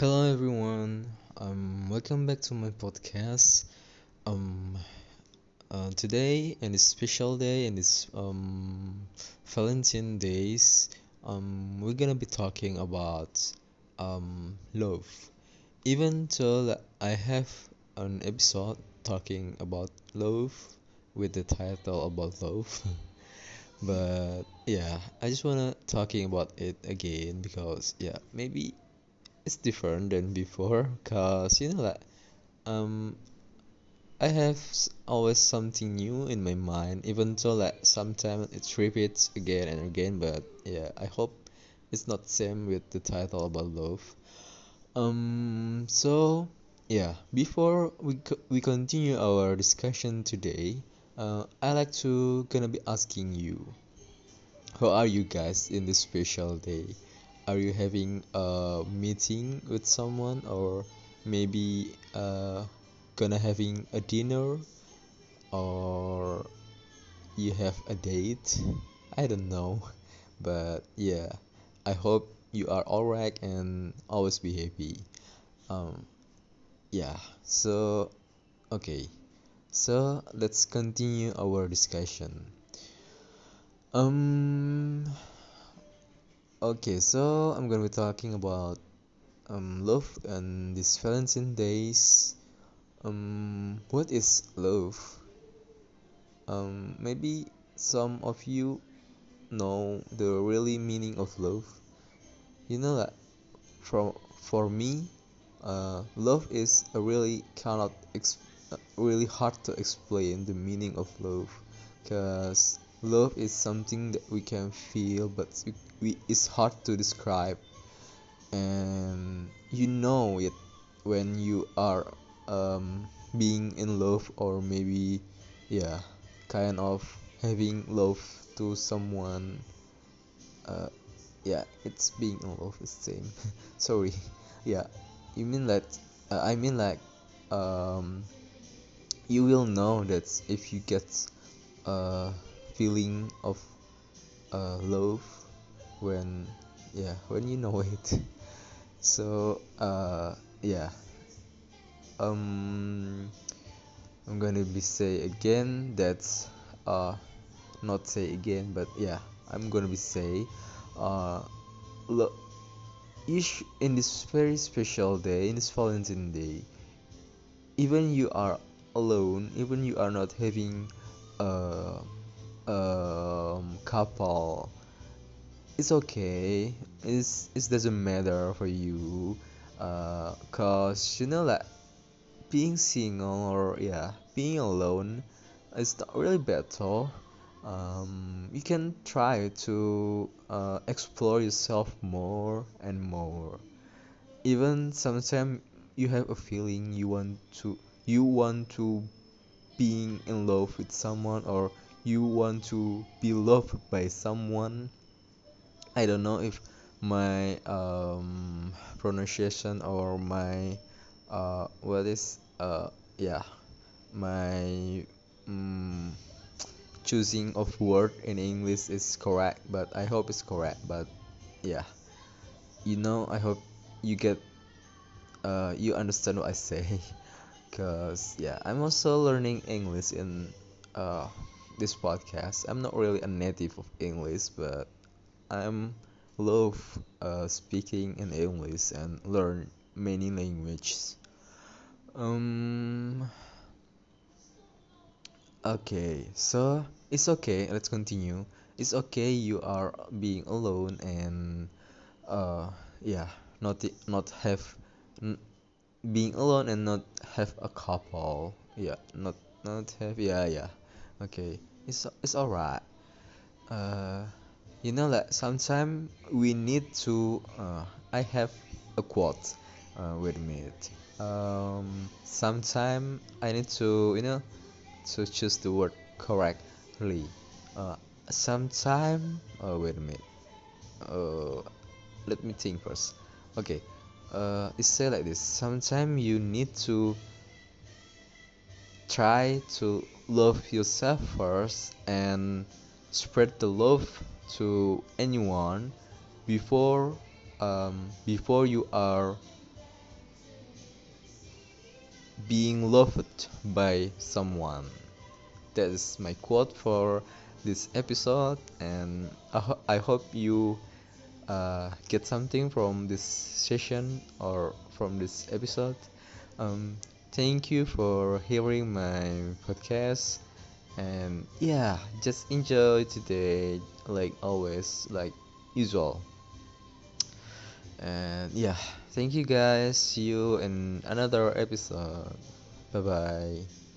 Hello everyone. Um, welcome back to my podcast. Um, uh, today and this special day and this um Valentine days, um, we're gonna be talking about um love. Even though I have an episode talking about love with the title about love, but yeah, I just wanna talking about it again because yeah, maybe it's different than before cause you know that um I have always something new in my mind even though like sometimes it repeats again and again but yeah I hope it's not same with the title about love um so yeah before we co- we continue our discussion today uh I like to gonna be asking you how are you guys in this special day? Are you having a meeting with someone or maybe uh gonna having a dinner or you have a date? I don't know. But yeah, I hope you are alright and always be happy. Um yeah, so okay. So let's continue our discussion. Um okay, so I'm gonna be talking about um, love and these Valentine days. Um, what is love? Um, maybe some of you know the really meaning of love. You know that for for me, uh, love is a really cannot ex- uh, really hard to explain the meaning of love, cause love is something that we can feel, but we, it's hard to describe. And you know it when you are um, being in love or maybe yeah kind of having love to someone uh, yeah it's being in love is same. Sorry. Yeah. You mean that uh, I mean like um, you will know that if you get a feeling of uh, love when yeah when you know it. So uh yeah. Um i'm gonna be say again that's uh not say again but yeah i'm gonna be say uh look each in this very special day in this valentine day even you are alone even you are not having a um couple it's okay. It's it doesn't matter for you uh cause you know that being single or yeah being alone is not really better um you can try to uh, explore yourself more and more. Even sometimes you have a feeling you want to you want to being in love with someone or you want to be loved by someone. I don't know if my um pronunciation or my uh what is uh yeah my mm, choosing of word in English is correct but I hope it's correct but yeah. You know I hope you get uh you understand what I say cause yeah I'm also learning English in uh this podcast I'm not really a native of English but I'm love uh, speaking in English and learn many languages. Um, okay, so it's okay. Let's continue. It's okay you are being alone and uh yeah, not not have being alone and not have a couple. Yeah, not not have yeah yeah. Okay, it's it's alright. Uh, you know that sometimes we need to. Uh, I have a quote. Uh, wait a minute. Um, sometime I need to, you know, to choose the word correctly. Uh, sometime. Oh, wait a minute. Uh, let me think first. Okay. Uh, it say like this. Sometimes you need to try to love yourself first and spread the love to anyone before um, before you are being loved by someone. That is my quote for this episode, and I, ho- I hope you uh, get something from this session or from this episode. Um, thank you for hearing my podcast, and yeah, just enjoy today, like always, like usual. And yeah, thank you guys. See you in another episode. Bye bye.